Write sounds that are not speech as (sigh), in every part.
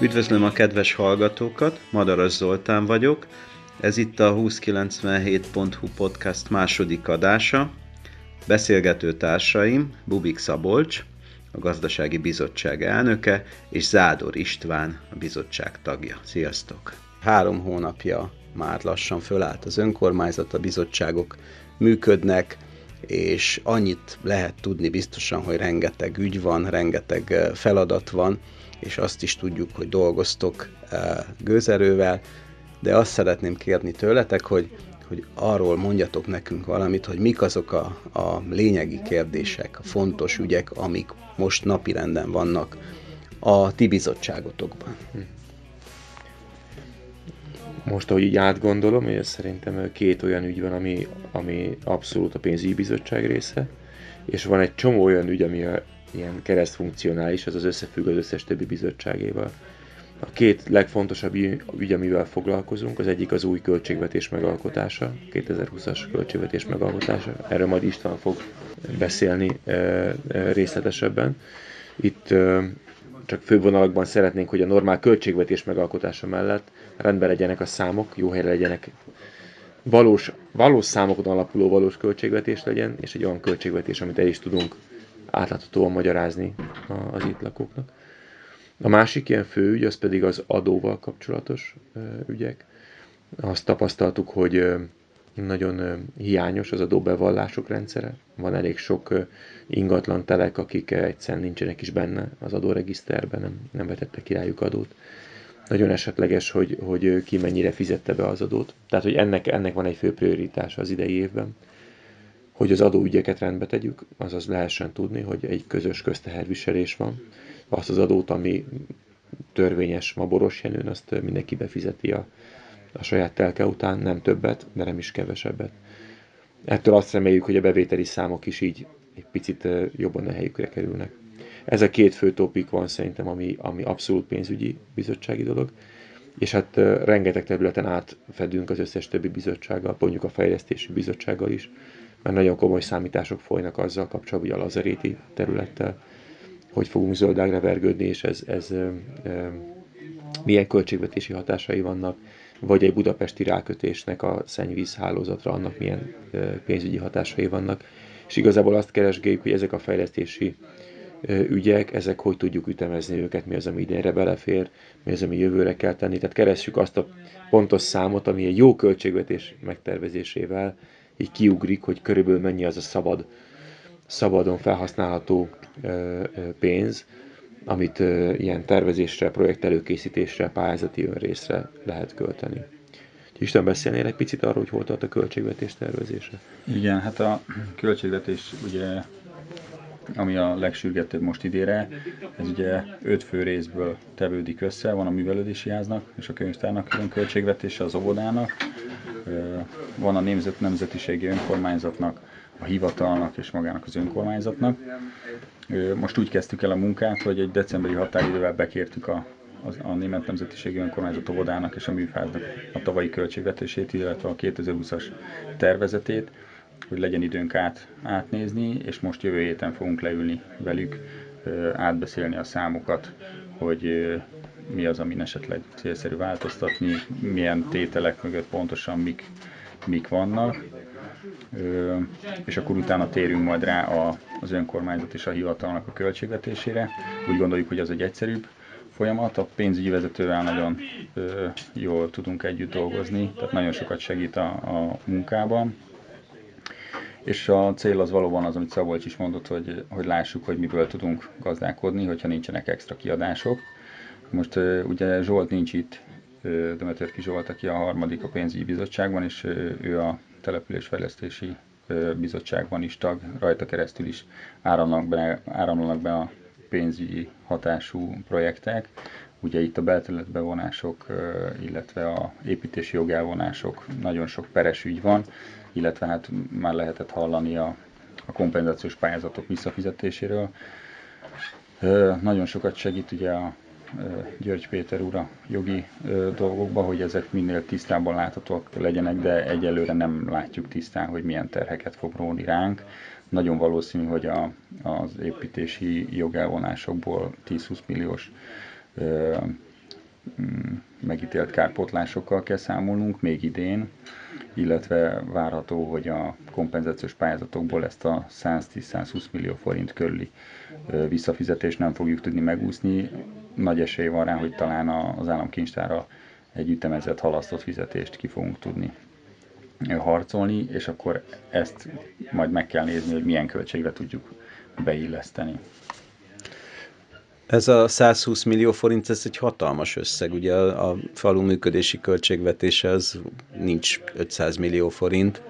Üdvözlöm a kedves hallgatókat, Madaras Zoltán vagyok. Ez itt a 2097.hu podcast második adása. Beszélgető társaim Bubik Szabolcs, a Gazdasági Bizottság elnöke, és Zádor István, a bizottság tagja. Sziasztok! Három hónapja már lassan fölállt az önkormányzat, a bizottságok működnek, és annyit lehet tudni biztosan, hogy rengeteg ügy van, rengeteg feladat van, és azt is tudjuk, hogy dolgoztok gőzerővel, de azt szeretném kérni tőletek, hogy, hogy arról mondjatok nekünk valamit, hogy mik azok a, a lényegi kérdések, a fontos ügyek, amik most napirenden vannak a ti bizottságotokban. Most, ahogy így átgondolom, és szerintem két olyan ügy van, ami, ami abszolút a pénzügyi bizottság része, és van egy csomó olyan ügy, ami a, ilyen keresztfunkcionális, az az összefügg az összes többi bizottságéval. A két legfontosabb ügy, amivel foglalkozunk, az egyik az új költségvetés megalkotása, 2020-as költségvetés megalkotása. Erről majd István fog beszélni részletesebben. Itt csak fővonalakban szeretnénk, hogy a normál költségvetés megalkotása mellett rendben legyenek a számok, jó helyre legyenek, valós, valós számokon alapuló valós költségvetés legyen, és egy olyan költségvetés, amit el is tudunk átláthatóan magyarázni az itt lakóknak. A másik ilyen fő ügy, az pedig az adóval kapcsolatos ügyek. Azt tapasztaltuk, hogy nagyon hiányos az adóbevallások rendszere. Van elég sok ingatlan telek, akik egyszerűen nincsenek is benne az adóregiszterben, nem, nem vetettek királyuk adót. Nagyon esetleges, hogy, hogy ki mennyire fizette be az adót. Tehát, hogy ennek, ennek van egy fő prioritás az idei évben hogy az adóügyeket rendbe tegyük, azaz lehessen tudni, hogy egy közös közteherviselés van. Azt az adót, ami törvényes ma Boros Jenőn, azt mindenki befizeti a, a saját telke után, nem többet, de nem is kevesebbet. Ettől azt reméljük, hogy a bevételi számok is így egy picit jobban a helyükre kerülnek. Ez a két fő topik van szerintem, ami, ami abszolút pénzügyi bizottsági dolog, és hát rengeteg területen átfedünk az összes többi bizottsággal, mondjuk a fejlesztési bizottsággal is, mert nagyon komoly számítások folynak azzal kapcsolatban, hogy a lazaréti területtel hogy fogunk zöldágra vergődni, és ez, ez ö, ö, milyen költségvetési hatásai vannak, vagy egy budapesti rákötésnek a szennyvíz hálózatra, annak milyen pénzügyi hatásai vannak. És igazából azt keresgéljük, hogy ezek a fejlesztési ügyek, ezek hogy tudjuk ütemezni őket, mi az, ami idénre belefér, mi az, ami jövőre kell tenni. Tehát keressük azt a pontos számot, ami egy jó költségvetés megtervezésével így kiugrik, hogy körülbelül mennyi az a szabad, szabadon felhasználható pénz, amit ilyen tervezésre, projekt előkészítésre, pályázati önrészre lehet költeni. Isten beszélnél egy picit arról, hogy hol tart a költségvetés tervezése? Igen, hát a költségvetés ugye ami a legsürgetőbb most idére, ez ugye öt fő részből tevődik össze, van a művelődési háznak és a könyvtárnak külön költségvetése, az óvodának, van a nemzet, nemzetiségi önkormányzatnak, a hivatalnak és magának az önkormányzatnak. Most úgy kezdtük el a munkát, hogy egy decemberi határidővel bekértük a, a, a Német Nemzetiségi Önkormányzat óvodának és a műfáznak a tavalyi költségvetését, illetve a 2020-as tervezetét, hogy legyen időnk át, átnézni, és most jövő héten fogunk leülni velük, átbeszélni a számokat, hogy mi az, amin esetleg célszerű változtatni, milyen tételek mögött pontosan mik, mik vannak, és akkor utána térünk majd rá a, az önkormányzat és a hivatalnak a költségvetésére. Úgy gondoljuk, hogy az egy egyszerűbb folyamat, a pénzügyi vezetővel nagyon jól tudunk együtt dolgozni, tehát nagyon sokat segít a, a munkában. És a cél az valóban az, amit Szabolcs is mondott, hogy, hogy lássuk, hogy miből tudunk gazdálkodni, hogyha nincsenek extra kiadások. Most ugye Zsolt nincs itt, Demetörki Zsolt, aki a harmadik a pénzügyi bizottságban, és ő a településfejlesztési bizottságban is tag, rajta keresztül is áramlanak be, áramlanak be a pénzügyi hatású projektek. Ugye itt a belterületbevonások, illetve a építési jogelvonások, nagyon sok peres ügy van, illetve hát már lehetett hallani a, a kompenzációs pályázatok visszafizetéséről. Nagyon sokat segít ugye a György Péter ura jogi dolgokba, hogy ezek minél tisztában láthatóak legyenek, de egyelőre nem látjuk tisztán, hogy milyen terheket fog róni ránk. Nagyon valószínű, hogy a, az építési jogelvonásokból 10-20 milliós megítélt kárpótlásokkal kell számolnunk még idén, illetve várható, hogy a kompenzációs pályázatokból ezt a 110-120 millió forint körüli visszafizetést nem fogjuk tudni megúszni. Nagy esély van rá, hogy talán az államkincstára egy ütemezett halasztott fizetést ki fogunk tudni harcolni, és akkor ezt majd meg kell nézni, hogy milyen költségre tudjuk beilleszteni. Ez a 120 millió forint, ez egy hatalmas összeg. Ugye a, a falu működési költségvetése az nincs 500 millió forint,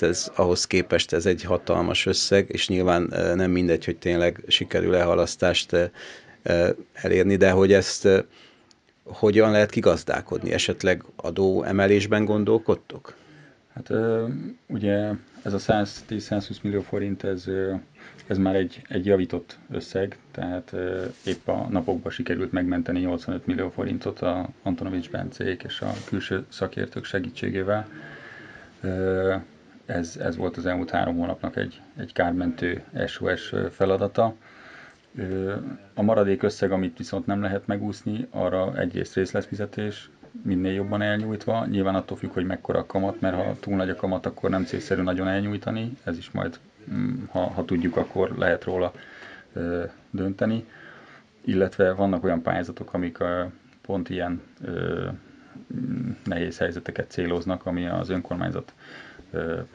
ez ahhoz képest ez egy hatalmas összeg, és nyilván nem mindegy, hogy tényleg sikerül-e halasztást elérni, de hogy ezt hogyan lehet kigazdálkodni? Esetleg adó emelésben gondolkodtok? Hát ugye ez a 110-120 millió forint, ez, ez már egy, egy javított összeg, tehát épp a napokban sikerült megmenteni 85 millió forintot a Antonovics Bencék és a külső szakértők segítségével. Ez, ez volt az elmúlt három hónapnak egy, egy kármentő SOS feladata. A maradék összeg, amit viszont nem lehet megúszni, arra egyrészt részletfizetés, minél jobban elnyújtva. Nyilván attól függ, hogy mekkora a kamat, mert ha túl nagy a kamat, akkor nem célszerű nagyon elnyújtani. Ez is majd, ha, ha tudjuk, akkor lehet róla dönteni. Illetve vannak olyan pályázatok, amik pont ilyen ö, nehéz helyzeteket céloznak, ami az önkormányzat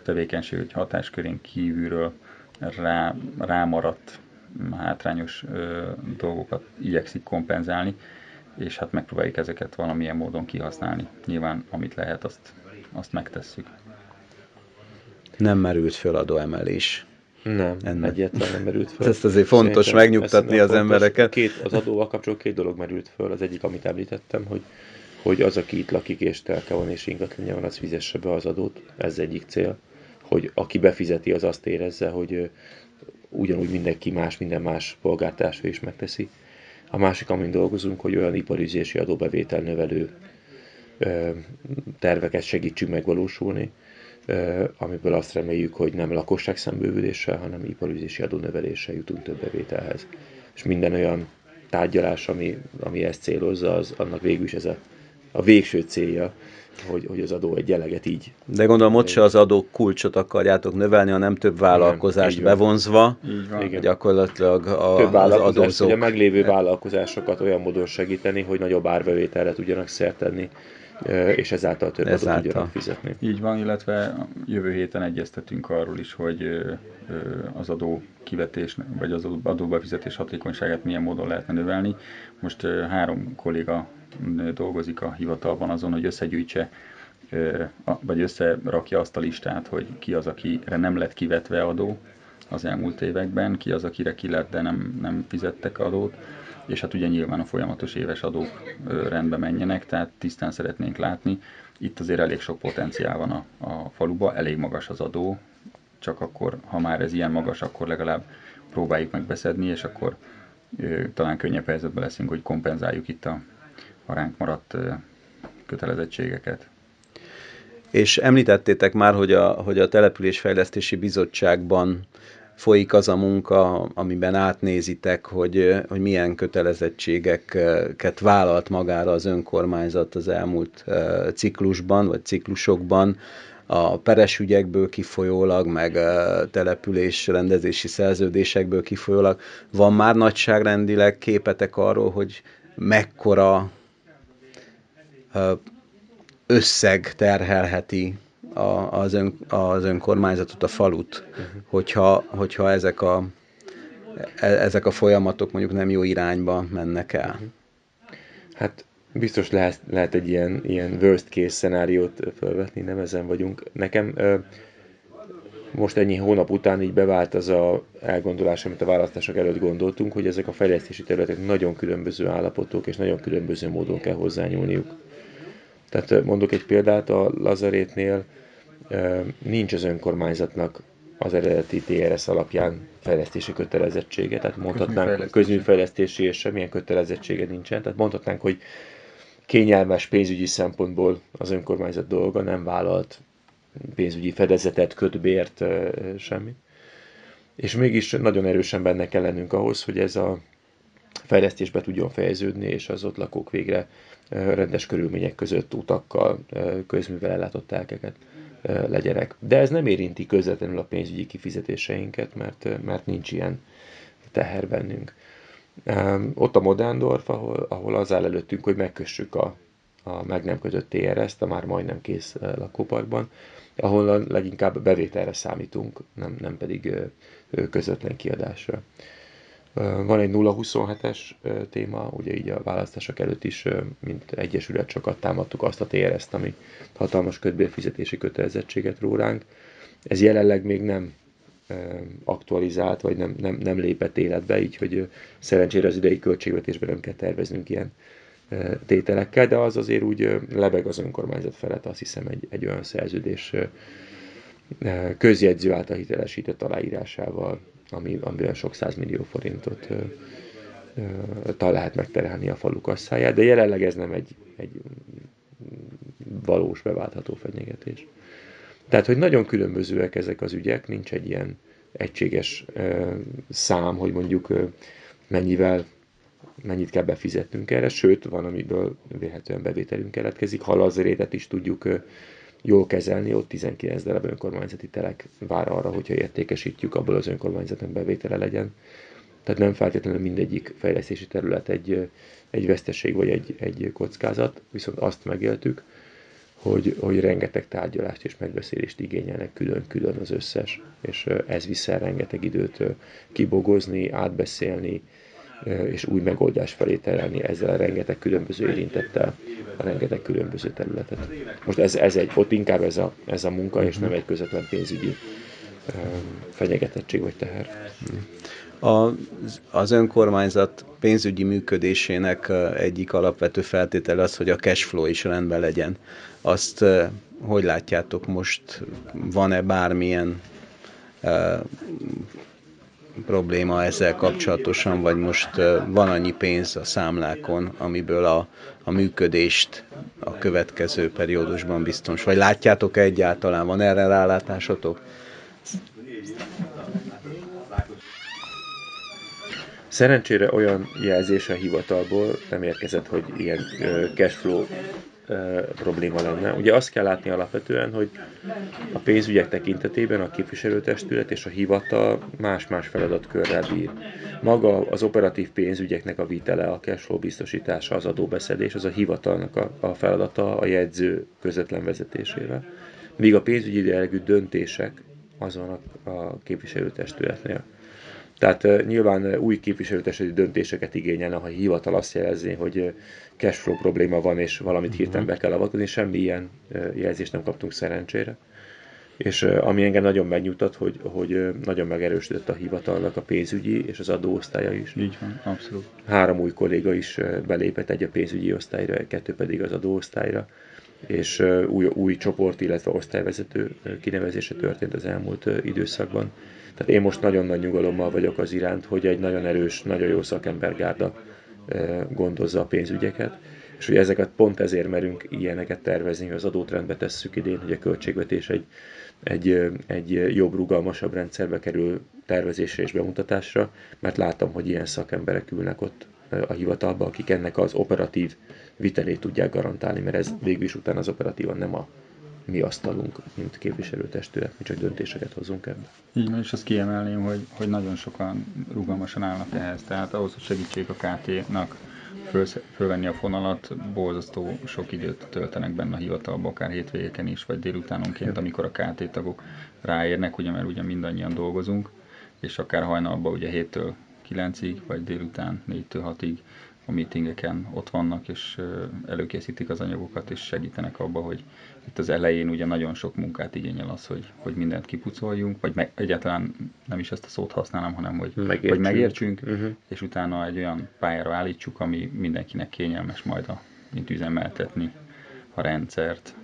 tevékenység hatáskörén kívülről rá, rámaradt hátrányos ö, dolgokat igyekszik kompenzálni és hát megpróbáljuk ezeket valamilyen módon kihasználni. Nyilván, amit lehet, azt, azt megtesszük. Nem merült föl adóemelés. Nem, ennek. egyetlen nem merült föl. (laughs) Ezt azért fontos Szerintem megnyugtatni az fontos. embereket. Két, az adóval kapcsolatban két dolog merült föl. Az egyik, amit említettem, hogy, hogy az, aki itt lakik és telke van és ingatlanja van, az fizesse be az adót. Ez egyik cél. Hogy aki befizeti, az azt érezze, hogy ugyanúgy mindenki más, minden más polgártársa is megteszi. A másik, amin dolgozunk, hogy olyan iparüzési adóbevétel növelő terveket segítsünk megvalósulni, amiből azt reméljük, hogy nem lakosság szembővüléssel, hanem iparüzési adónöveléssel jutunk több bevételhez. És minden olyan tárgyalás, ami, ami ezt célozza, az annak végül is ez a, a végső célja, hogy, hogy az adó egy eleget így. De gondolom ott se az adó kulcsot akarjátok növelni, hanem több vállalkozást Igen, bevonzva, így van. Igen. gyakorlatilag a, több az adózók... Hogy a meglévő vállalkozásokat olyan módon segíteni, hogy nagyobb árbevételre tudjanak szertenni és ezáltal több ezáltal. adót tudjanak fizetni. Így van, illetve jövő héten egyeztetünk arról is, hogy az adó kivetés, vagy az adóbefizetés hatékonyságát milyen módon lehetne növelni. Most három kolléga dolgozik a hivatalban azon, hogy összegyűjtse vagy összerakja azt a listát, hogy ki az, akire nem lett kivetve adó az elmúlt években, ki az, akire ki lett, de nem, nem fizettek adót, és hát ugye nyilván a folyamatos éves adók rendbe menjenek, tehát tisztán szeretnénk látni. Itt azért elég sok potenciál van a, a faluba, elég magas az adó, csak akkor, ha már ez ilyen magas, akkor legalább próbáljuk meg beszedni, és akkor talán könnyebb helyzetben leszünk, hogy kompenzáljuk itt a, a ránk maradt kötelezettségeket. És említettétek már, hogy a, hogy a Településfejlesztési Bizottságban folyik az a munka, amiben átnézitek, hogy, hogy milyen kötelezettségeket vállalt magára az önkormányzat az elmúlt ciklusban, vagy ciklusokban, a peres ügyekből kifolyólag, meg település rendezési szerződésekből kifolyólag. Van már nagyságrendileg képetek arról, hogy mekkora összeg terhelheti a, az, ön, az önkormányzatot, a falut, hogyha, hogyha ezek, a, e, ezek a folyamatok mondjuk nem jó irányba mennek el. Hát biztos lehet, lehet egy ilyen, ilyen worst case szenáriót felvetni, nem ezen vagyunk. Nekem ö, most ennyi hónap után így bevált az a elgondolás, amit a választások előtt gondoltunk, hogy ezek a fejlesztési területek nagyon különböző állapotok, és nagyon különböző módon kell hozzányúlniuk. Tehát mondok egy példát, a Lazarétnél nincs az önkormányzatnak az eredeti TRS alapján fejlesztési kötelezettsége, tehát mondhatnánk közműfejlesztési és semmilyen kötelezettsége nincsen, tehát mondhatnánk, hogy kényelmes pénzügyi szempontból az önkormányzat dolga nem vállalt pénzügyi fedezetet, kötbért, semmit. És mégis nagyon erősen benne kell lennünk ahhoz, hogy ez a fejlesztésbe tudjon fejeződni, és az ott lakók végre rendes körülmények között utakkal, közművel ellátott telkeket legyenek. De ez nem érinti közvetlenül a pénzügyi kifizetéseinket, mert, mert nincs ilyen teher bennünk. Ott a Modándorf, ahol, ahol az áll előttünk, hogy megkössük a, a meg nem kötött TRS-t, a már majdnem kész lakóparkban, ahol leginkább bevételre számítunk, nem, nem pedig közvetlen kiadásra. Van egy 027-es téma, ugye így a választások előtt is, mint egyesület sokat támadtuk azt a TRS-t, ami hatalmas kötbérfizetési kötelezettséget ró ránk. Ez jelenleg még nem aktualizált, vagy nem, nem, nem lépett életbe, így hogy szerencsére az idei költségvetésben nem kell terveznünk ilyen tételekkel, de az azért úgy lebeg az önkormányzat felett, azt hiszem egy, egy olyan szerződés közjegyző által hitelesített aláírásával, ami, amivel sok millió forintot ö, ö, lehet megterhelni a falu kasszáját, de jelenleg ez nem egy, egy valós beváltható fenyegetés. Tehát, hogy nagyon különbözőek ezek az ügyek, nincs egy ilyen egységes ö, szám, hogy mondjuk ö, mennyivel mennyit kell befizetnünk erre, sőt, van, amiből véletlenül bevételünk keletkezik. Halazrétet is tudjuk jól kezelni, ott 19 darab önkormányzati telek vár arra, hogyha értékesítjük, abból az önkormányzatnak bevétele legyen. Tehát nem feltétlenül mindegyik fejlesztési terület egy, egy veszteség vagy egy, egy kockázat, viszont azt megéltük, hogy, hogy rengeteg tárgyalást és megbeszélést igényelnek külön-külön az összes, és ez viszel rengeteg időt kibogozni, átbeszélni, és új megoldás felé terelni ezzel a rengeteg különböző érintettel a rengeteg különböző területet. Most ez, ez egy, ott inkább ez a, ez a munka, és nem egy közvetlen pénzügyi fenyegetettség vagy teher. A, az önkormányzat pénzügyi működésének egyik alapvető feltétele az, hogy a cash flow is rendben legyen. Azt hogy látjátok most, van-e bármilyen probléma ezzel kapcsolatosan, vagy most van annyi pénz a számlákon, amiből a, a működést a következő periódusban biztos, vagy látjátok egyáltalán, van erre rálátásotok? Szerencsére olyan jelzés a hivatalból nem érkezett, hogy ilyen cashflow probléma lenne. Ugye azt kell látni alapvetően, hogy a pénzügyek tekintetében a képviselőtestület és a hivatal más-más feladatkörrel bír. Maga az operatív pénzügyeknek a vitele, a cashflow biztosítása, az adóbeszedés, az a hivatalnak a, a feladata a jegyző közvetlen vezetésével. Míg a pénzügyi jellegű döntések azon a, képviselőtestületnél. Tehát nyilván új képviselőtestületi döntéseket igényelne, ha a hivatal azt jelezi, hogy cashflow probléma van, és valamit hirtelen be kell avatkozni, semmi ilyen jelzést nem kaptunk szerencsére. És ami engem nagyon megnyugtat, hogy, hogy nagyon megerősödött a hivatalnak a pénzügyi és az adóosztálya is. Így van, abszolút. Három új kolléga is belépett, egy a pénzügyi osztályra, kettő pedig az adóosztályra és új, új csoport, illetve osztályvezető kinevezése történt az elmúlt időszakban. Tehát én most nagyon nagy nyugalommal vagyok az iránt, hogy egy nagyon erős, nagyon jó szakembergárda gondozza a pénzügyeket, és hogy ezeket pont ezért merünk ilyeneket tervezni, hogy az adót rendbe tesszük idén, hogy a költségvetés egy, egy, egy jobb, rugalmasabb rendszerbe kerül tervezésre és bemutatásra, mert látom, hogy ilyen szakemberek ülnek ott a hivatalban, akik ennek az operatív vitelét tudják garantálni, mert ez végül is után az operatívan nem a mi asztalunk, mint képviselőtestület, mi csak döntéseket hozunk ebbe. Így van, és azt kiemelném, hogy, hogy nagyon sokan rugalmasan állnak ehhez, tehát ahhoz, hogy segítség a KT-nak föl, fölvenni a fonalat, borzasztó sok időt töltenek benne a hivatalba, akár hétvégeken is, vagy délutánonként, amikor a KT tagok ráérnek, ugye, mert ugye mindannyian dolgozunk, és akár hajnalban ugye 7-től 9-ig, vagy délután 4-től 6-ig a meetingeken ott vannak, és előkészítik az anyagokat, és segítenek abba, hogy itt az elején ugye nagyon sok munkát igényel az, hogy, hogy mindent kipucoljunk, vagy meg, egyáltalán nem is ezt a szót használom, hanem hogy megértsünk, hogy megértsünk uh-huh. és utána egy olyan pályára állítsuk, ami mindenkinek kényelmes majd a, mint üzemeltetni a rendszert.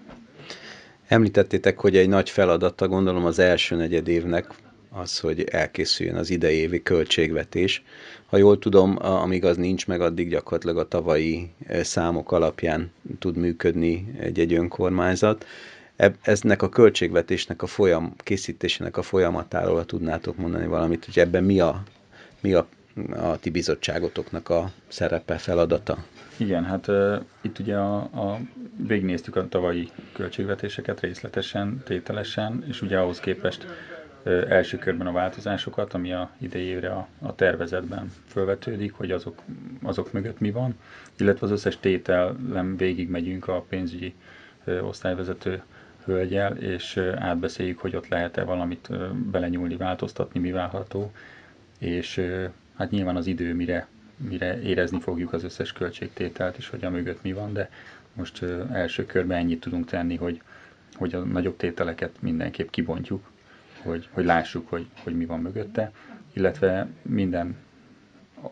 Említettétek, hogy egy nagy feladata, gondolom az első negyed évnek az, hogy elkészüljön az idei évi költségvetés. Ha jól tudom, amíg az nincs meg, addig gyakorlatilag a tavalyi számok alapján tud működni egy-egy önkormányzat. Eznek a költségvetésnek a folyam, készítésének a folyamatáról tudnátok mondani valamit, hogy ebben mi a, mi a, a ti bizottságotoknak a szerepe, feladata? Igen, hát uh, itt ugye a, a, végignéztük a tavalyi költségvetéseket részletesen, tételesen, és ugye ahhoz képest első körben a változásokat, ami a idejére a, a tervezetben felvetődik, hogy azok, azok mögött mi van, illetve az összes tételen végig megyünk a pénzügyi osztályvezető hölgyel, és átbeszéljük, hogy ott lehet-e valamit belenyúlni, változtatni, mi várható, és hát nyilván az idő, mire mire érezni fogjuk az összes költségtételt, és hogy a mögött mi van, de most első körben ennyit tudunk tenni, hogy, hogy a nagyobb tételeket mindenképp kibontjuk, hogy, hogy lássuk, hogy, hogy mi van mögötte, illetve minden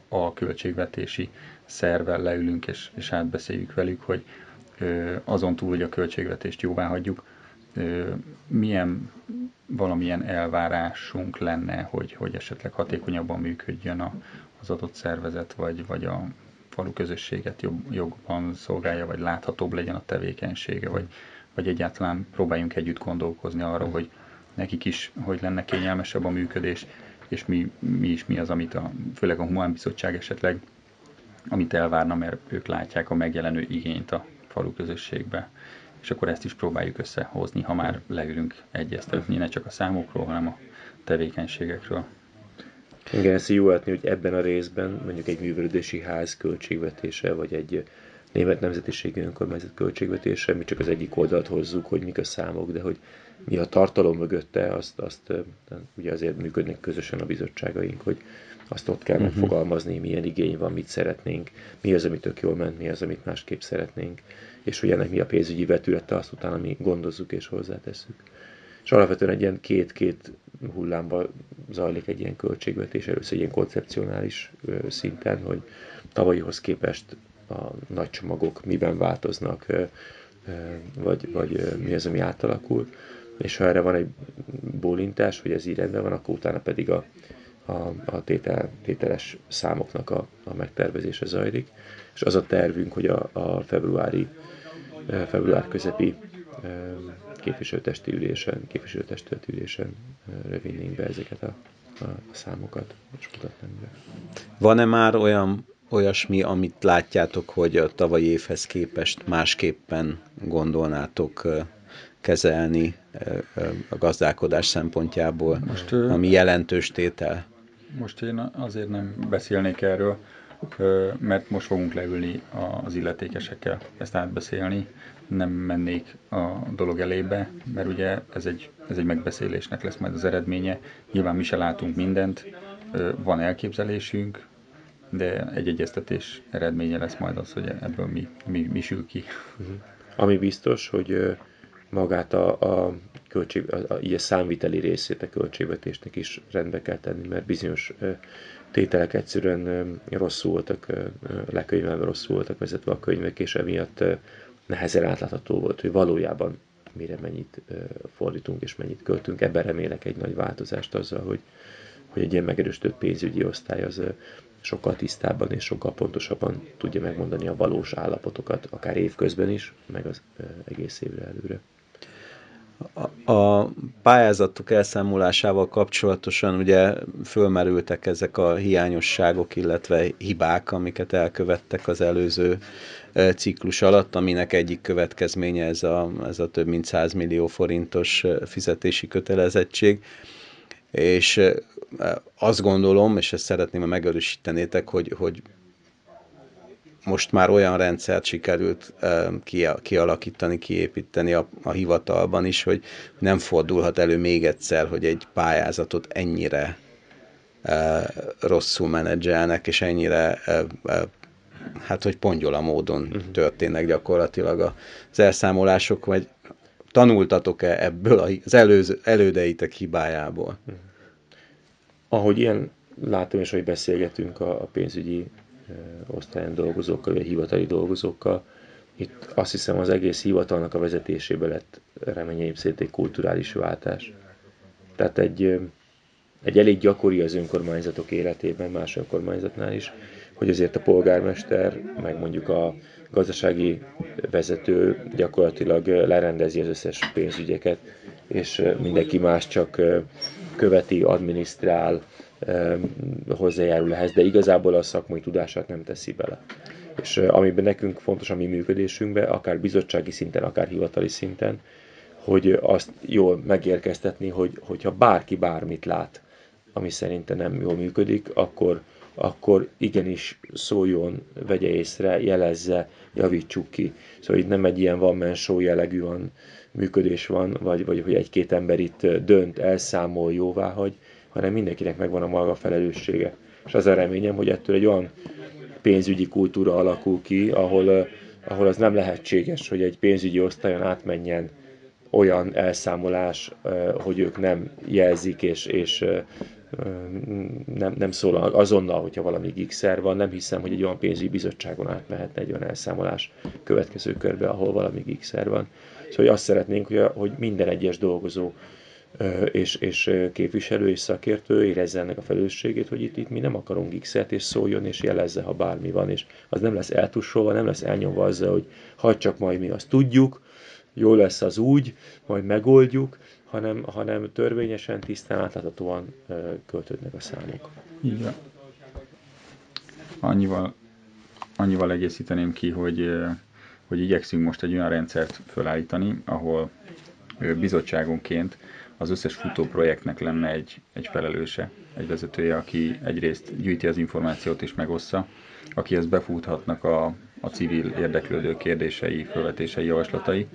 a költségvetési szervvel leülünk és, és átbeszéljük velük, hogy azon túl, hogy a költségvetést jóvá hagyjuk, milyen valamilyen elvárásunk lenne, hogy, hogy esetleg hatékonyabban működjön a, az adott szervezet, vagy, vagy a falu közösséget jobb, jobban szolgálja, vagy láthatóbb legyen a tevékenysége, vagy, vagy egyáltalán próbáljunk együtt gondolkozni arra, hogy nekik is, hogy lenne kényelmesebb a működés, és mi, mi is mi az, amit a, főleg a Humán Bizottság esetleg, amit elvárna, mert ők látják a megjelenő igényt a falu közösségbe. És akkor ezt is próbáljuk összehozni, ha már leülünk egyeztetni, ne csak a számokról, hanem a tevékenységekről. Igen, ezt jó látni, hogy ebben a részben mondjuk egy művelődési ház költségvetése, vagy egy német nemzetiségű önkormányzat költségvetése, mi csak az egyik oldalt hozzuk, hogy mik a számok, de hogy mi a tartalom mögötte, azt, azt ugye azért működnek közösen a bizottságaink, hogy azt ott kell uh-huh. megfogalmazni, milyen igény van, mit szeretnénk, mi az, amit tök jól ment, mi az, amit másképp szeretnénk, és hogy ennek mi a pénzügyi vetülete, azt utána mi gondozzuk és hozzátesszük. És alapvetően egy ilyen két-két hullámban zajlik egy ilyen költségvetés, először egy ilyen koncepcionális szinten, hogy tavalyihoz képest a nagy csomagok miben változnak, vagy, vagy mi az, ami átalakul. És ha erre van egy bólintás, hogy ez így rendben van, akkor utána pedig a, a, a tétel, tételes számoknak a, a megtervezése zajlik. És az a tervünk, hogy a, a februári, február közepi képviselőtesti ülésen, képviselőtestületi ülésen vinnénk be ezeket a, a számokat, és mutatnánk be. Van-e már olyan olyasmi, amit látjátok, hogy a tavalyi évhez képest másképpen gondolnátok kezelni a gazdálkodás szempontjából, most, ami jelentős tétel? Most én azért nem beszélnék erről, mert most fogunk leülni az illetékesekkel ezt átbeszélni, nem mennék a dolog elébe, mert ugye ez egy, ez egy megbeszélésnek lesz majd az eredménye. Nyilván mi se látunk mindent, van elképzelésünk, de egy egyeztetés eredménye lesz majd az, hogy ebből mi, mi, mi sül ki. Mhm. Ami biztos, hogy magát a, a, költség, a, a, a számviteli részét a költségvetésnek is rendbe kell tenni, mert bizonyos tételek egyszerűen rosszul voltak, lekönyvelve rosszul voltak vezetve a könyvek, és emiatt nehezen átlátható volt, hogy valójában mire mennyit fordítunk és mennyit költünk. Ebben remélek egy nagy változást azzal, hogy, hogy egy ilyen megerősített pénzügyi osztály az sokkal tisztábban és sokkal pontosabban tudja megmondani a valós állapotokat, akár évközben is, meg az egész évre előre. A pályázatok elszámolásával kapcsolatosan ugye fölmerültek ezek a hiányosságok, illetve hibák, amiket elkövettek az előző ciklus alatt, aminek egyik következménye ez a, ez a több mint 100 millió forintos fizetési kötelezettség. És azt gondolom, és ezt szeretném, hogy megerősítenétek, hogy, hogy most már olyan rendszert sikerült kialakítani, kiépíteni a, a hivatalban is, hogy nem fordulhat elő még egyszer, hogy egy pályázatot ennyire rosszul menedzselnek, és ennyire hát, hogy pongyola módon uh-huh. történnek gyakorlatilag az elszámolások, vagy tanultatok-e ebből az előző, elődeitek hibájából? Ahogy ilyen látom, és hogy beszélgetünk a, a pénzügyi osztályon dolgozókkal, vagy hivatali dolgozókkal. Itt azt hiszem az egész hivatalnak a vezetésébe lett reményeim szerint egy kulturális váltás. Tehát egy, egy elég gyakori az önkormányzatok életében, más önkormányzatnál is, hogy azért a polgármester, meg mondjuk a gazdasági vezető gyakorlatilag lerendezi az összes pénzügyeket, és mindenki más csak követi, adminisztrál, hozzájárul ehhez, de igazából a szakmai tudását nem teszi bele. És amiben nekünk fontos a mi működésünkben, akár bizottsági szinten, akár hivatali szinten, hogy azt jól megérkeztetni, hogy, hogyha bárki bármit lát, ami szerintem nem jól működik, akkor, akkor igenis szóljon, vegye észre, jelezze, javítsuk ki. Szóval itt nem egy ilyen van man show jellegű van, működés van, vagy, vagy hogy egy-két ember itt dönt, elszámol, jóvá hagy, hanem mindenkinek megvan a maga felelőssége. És az a reményem, hogy ettől egy olyan pénzügyi kultúra alakul ki, ahol, ahol az nem lehetséges, hogy egy pénzügyi osztályon átmenjen olyan elszámolás, hogy ők nem jelzik és, és nem, nem szól azonnal, hogyha valami gigszer van. Nem hiszem, hogy egy olyan pénzügyi bizottságon átmehetne egy olyan elszámolás következő körbe, ahol valami gigszer van. Szóval azt szeretnénk, hogy, hogy minden egyes dolgozó és, és képviselő és szakértő érezze ennek a felelősségét, hogy itt, itt mi nem akarunk x és szóljon és jelezze, ha bármi van, és az nem lesz eltussolva, nem lesz elnyomva azzal, hogy hagyd csak majd mi azt tudjuk, jó lesz az úgy, majd megoldjuk, hanem, hanem törvényesen, tisztán, átláthatóan költődnek a számok. Igen. Annyival, annyival egészíteném ki, hogy, hogy igyekszünk most egy olyan rendszert felállítani, ahol bizottságonként az összes futó projektnek lenne egy, egy felelőse, egy vezetője, aki egyrészt gyűjti az információt és megossza, akihez befuthatnak a, a civil érdeklődő kérdései, felvetései, javaslatai,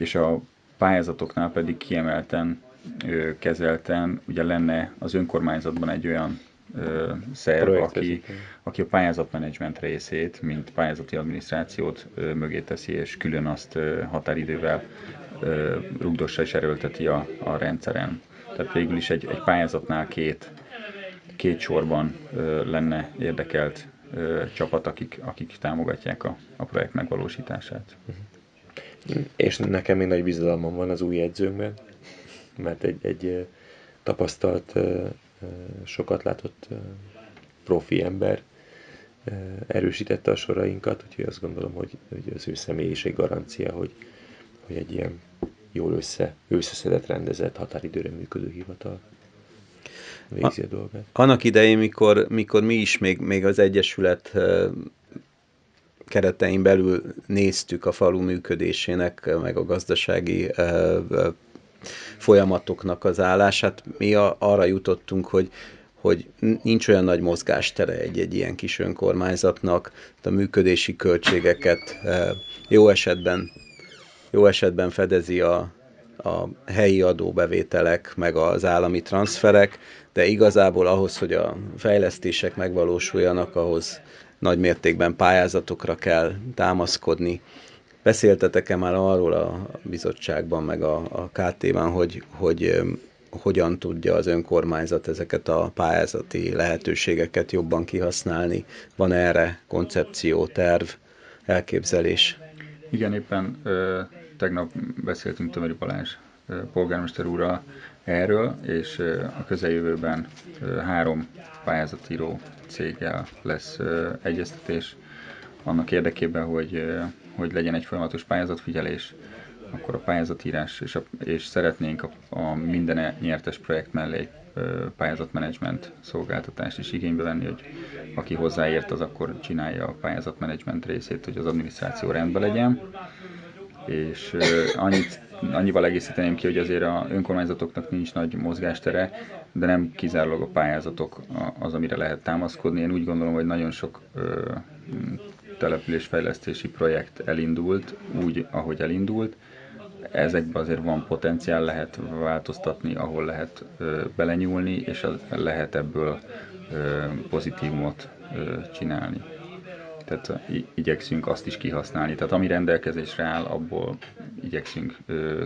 és a pályázatoknál pedig kiemelten, ö, kezelten, ugye lenne az önkormányzatban egy olyan ö, szerv, aki, aki a pályázatmenedzsment részét, mint pályázati adminisztrációt ö, mögé teszi, és külön azt ö, határidővel ö, rugdossa és erőlteti a, a rendszeren. Tehát végül is egy, egy pályázatnál két, két sorban ö, lenne érdekelt ö, csapat, akik, akik támogatják a, a projekt megvalósítását. Uh-huh. És nekem még nagy bizalmam van az új edzőnkben, mert egy, egy tapasztalt, sokat látott profi ember erősítette a sorainkat, úgyhogy azt gondolom, hogy, hogy az ő személyiség garancia, hogy, hogy egy ilyen jól össze, összeszedett, rendezett, határidőre működő hivatal végzi a, a dolgát. Annak idején, mikor, mikor mi is még, még az Egyesület keretein belül néztük a falu működésének, meg a gazdasági folyamatoknak az állását, mi arra jutottunk, hogy hogy nincs olyan nagy mozgástere egy-egy ilyen kis önkormányzatnak, a működési költségeket jó esetben, jó esetben fedezi a, a helyi adóbevételek, meg az állami transferek, de igazából ahhoz, hogy a fejlesztések megvalósuljanak, ahhoz nagy mértékben pályázatokra kell támaszkodni. Beszéltetek-e már arról a bizottságban, meg a, a KT-ban, hogy, hogy hogyan tudja az önkormányzat ezeket a pályázati lehetőségeket jobban kihasználni? Van erre koncepció, terv, elképzelés? Igen, éppen ö, tegnap beszéltünk Tömeri Balázs ö, polgármester úrral erről, és a közeljövőben három pályázatíró céggel lesz egyeztetés annak érdekében, hogy, hogy legyen egy folyamatos pályázatfigyelés, akkor a pályázatírás, és, a, és szeretnénk a, a minden nyertes projekt mellé pályázatmenedzsment szolgáltatást is igénybe venni, hogy aki hozzáért, az akkor csinálja a pályázatmenedzsment részét, hogy az adminisztráció rendben legyen. És annyit annyival egészíteném ki, hogy azért a önkormányzatoknak nincs nagy mozgástere, de nem kizárólag a pályázatok az, amire lehet támaszkodni. Én úgy gondolom, hogy nagyon sok ö, településfejlesztési projekt elindult, úgy, ahogy elindult. Ezekben azért van potenciál, lehet változtatni, ahol lehet ö, belenyúlni, és lehet ebből ö, pozitívumot ö, csinálni tehát igyekszünk azt is kihasználni. Tehát ami rendelkezésre áll, abból igyekszünk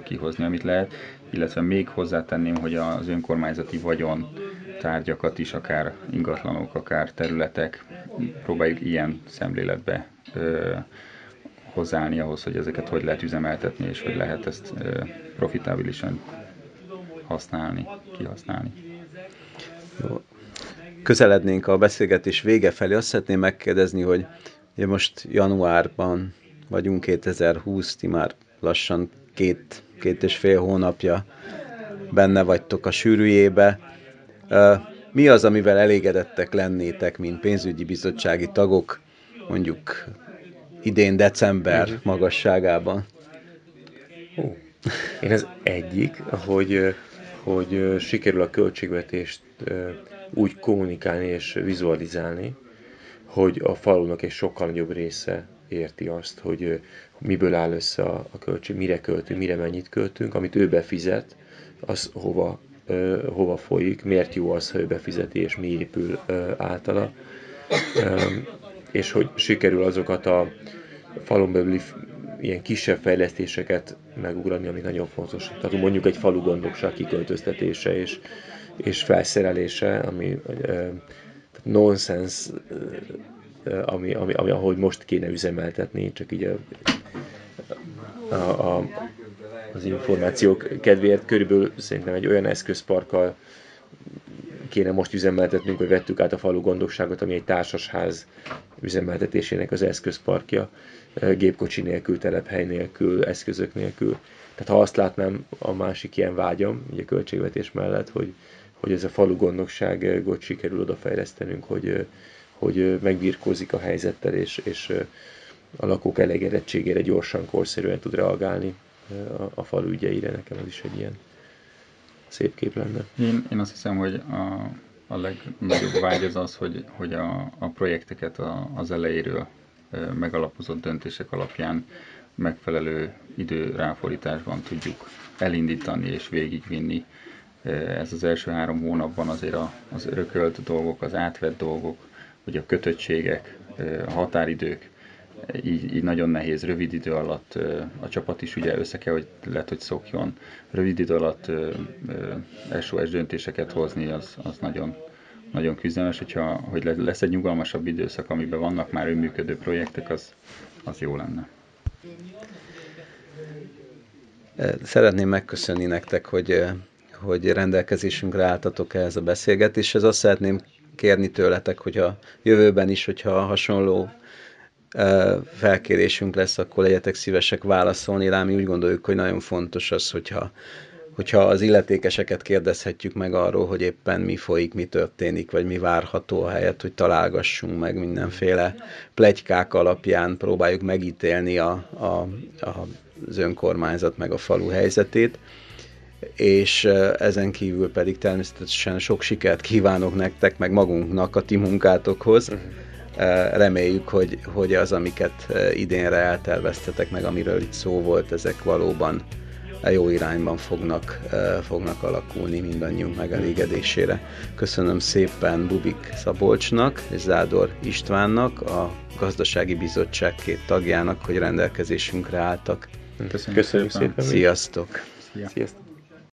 kihozni, amit lehet, illetve még hozzátenném, hogy az önkormányzati vagyon tárgyakat is, akár ingatlanok, akár területek, próbáljuk ilyen szemléletbe hozzáállni ahhoz, hogy ezeket hogy lehet üzemeltetni, és hogy lehet ezt profitábilisan használni, kihasználni. Jó. Közelednénk a beszélgetés vége felé. Azt szeretném megkérdezni, hogy ugye most januárban vagyunk 2020, ti már lassan két, két és fél hónapja benne vagytok a sűrűjébe. Mi az, amivel elégedettek lennétek, mint pénzügyi bizottsági tagok, mondjuk idén december magasságában? Ó, én az egyik, hogy, hogy sikerül a költségvetést úgy kommunikálni és vizualizálni, hogy a falunak egy sokkal nagyobb része érti azt, hogy miből áll össze a, a költség, mire költünk, mire mennyit költünk, amit ő befizet, az hova, ö, hova folyik, miért jó az, ha ő befizeti, és mi épül ö, általa. Ö, és hogy sikerül azokat a falun belüli ilyen kisebb fejlesztéseket megugrani, ami nagyon fontos. Tehát mondjuk egy falu gondokság kiköltöztetése és, és felszerelése, ami ö, nonsens, ami, ami, ami, ahogy most kéne üzemeltetni, csak így a, a, a, az információk kedvéért körülbelül szerintem egy olyan eszközparkkal kéne most üzemeltetnünk, hogy vettük át a falu gondosságot, ami egy társasház üzemeltetésének az eszközparkja, gépkocsi nélkül, telephely nélkül, eszközök nélkül. Tehát ha azt látnám a másik ilyen vágyam, ugye költségvetés mellett, hogy, hogy ez a falu gondnokságot sikerül odafejlesztenünk, hogy, hogy megbirkózik a helyzettel, és, és a lakók elégedettségére gyorsan, korszerűen tud reagálni a, a falu ügyeire. Nekem az is egy ilyen szép kép lenne. Én, én azt hiszem, hogy a, a legnagyobb vágy az az, hogy, hogy a, a projekteket a, az elejéről megalapozott döntések alapján megfelelő időráfordításban tudjuk elindítani és végigvinni. Ez az első három hónapban azért az örökölt dolgok, az átvett dolgok, hogy a kötöttségek, a határidők, így, így nagyon nehéz rövid idő alatt, a csapat is ugye össze kell, hogy lehet, hogy szokjon, rövid idő alatt SOS döntéseket hozni, az, az nagyon, nagyon küzdelmes, hogyha hogy lesz egy nyugalmasabb időszak, amiben vannak már önműködő projektek, az, az jó lenne. Szeretném megköszönni nektek, hogy, hogy rendelkezésünkre álltatok ehhez a beszélgetéshez. Azt szeretném kérni tőletek, hogy a jövőben is, hogyha hasonló felkérésünk lesz, akkor legyetek szívesek válaszolni rá. Mi úgy gondoljuk, hogy nagyon fontos az, hogyha, hogyha az illetékeseket kérdezhetjük meg arról, hogy éppen mi folyik, mi történik, vagy mi várható a helyet, hogy találgassunk meg mindenféle plegykák alapján, próbáljuk megítélni a, a, a, az önkormányzat meg a falu helyzetét és ezen kívül pedig természetesen sok sikert kívánok nektek, meg magunknak a ti munkátokhoz. Uh-huh. Reméljük, hogy, hogy az, amiket idénre elterveztetek, meg amiről itt szó volt, ezek valóban jó irányban fognak, fognak alakulni mindannyiunk megelégedésére. Köszönöm szépen Bubik Szabolcsnak és Zádor Istvánnak, a Gazdasági Bizottság két tagjának, hogy rendelkezésünkre álltak. Köszönjük, Köszönjük szépen. Sziasztok! Sziasztok!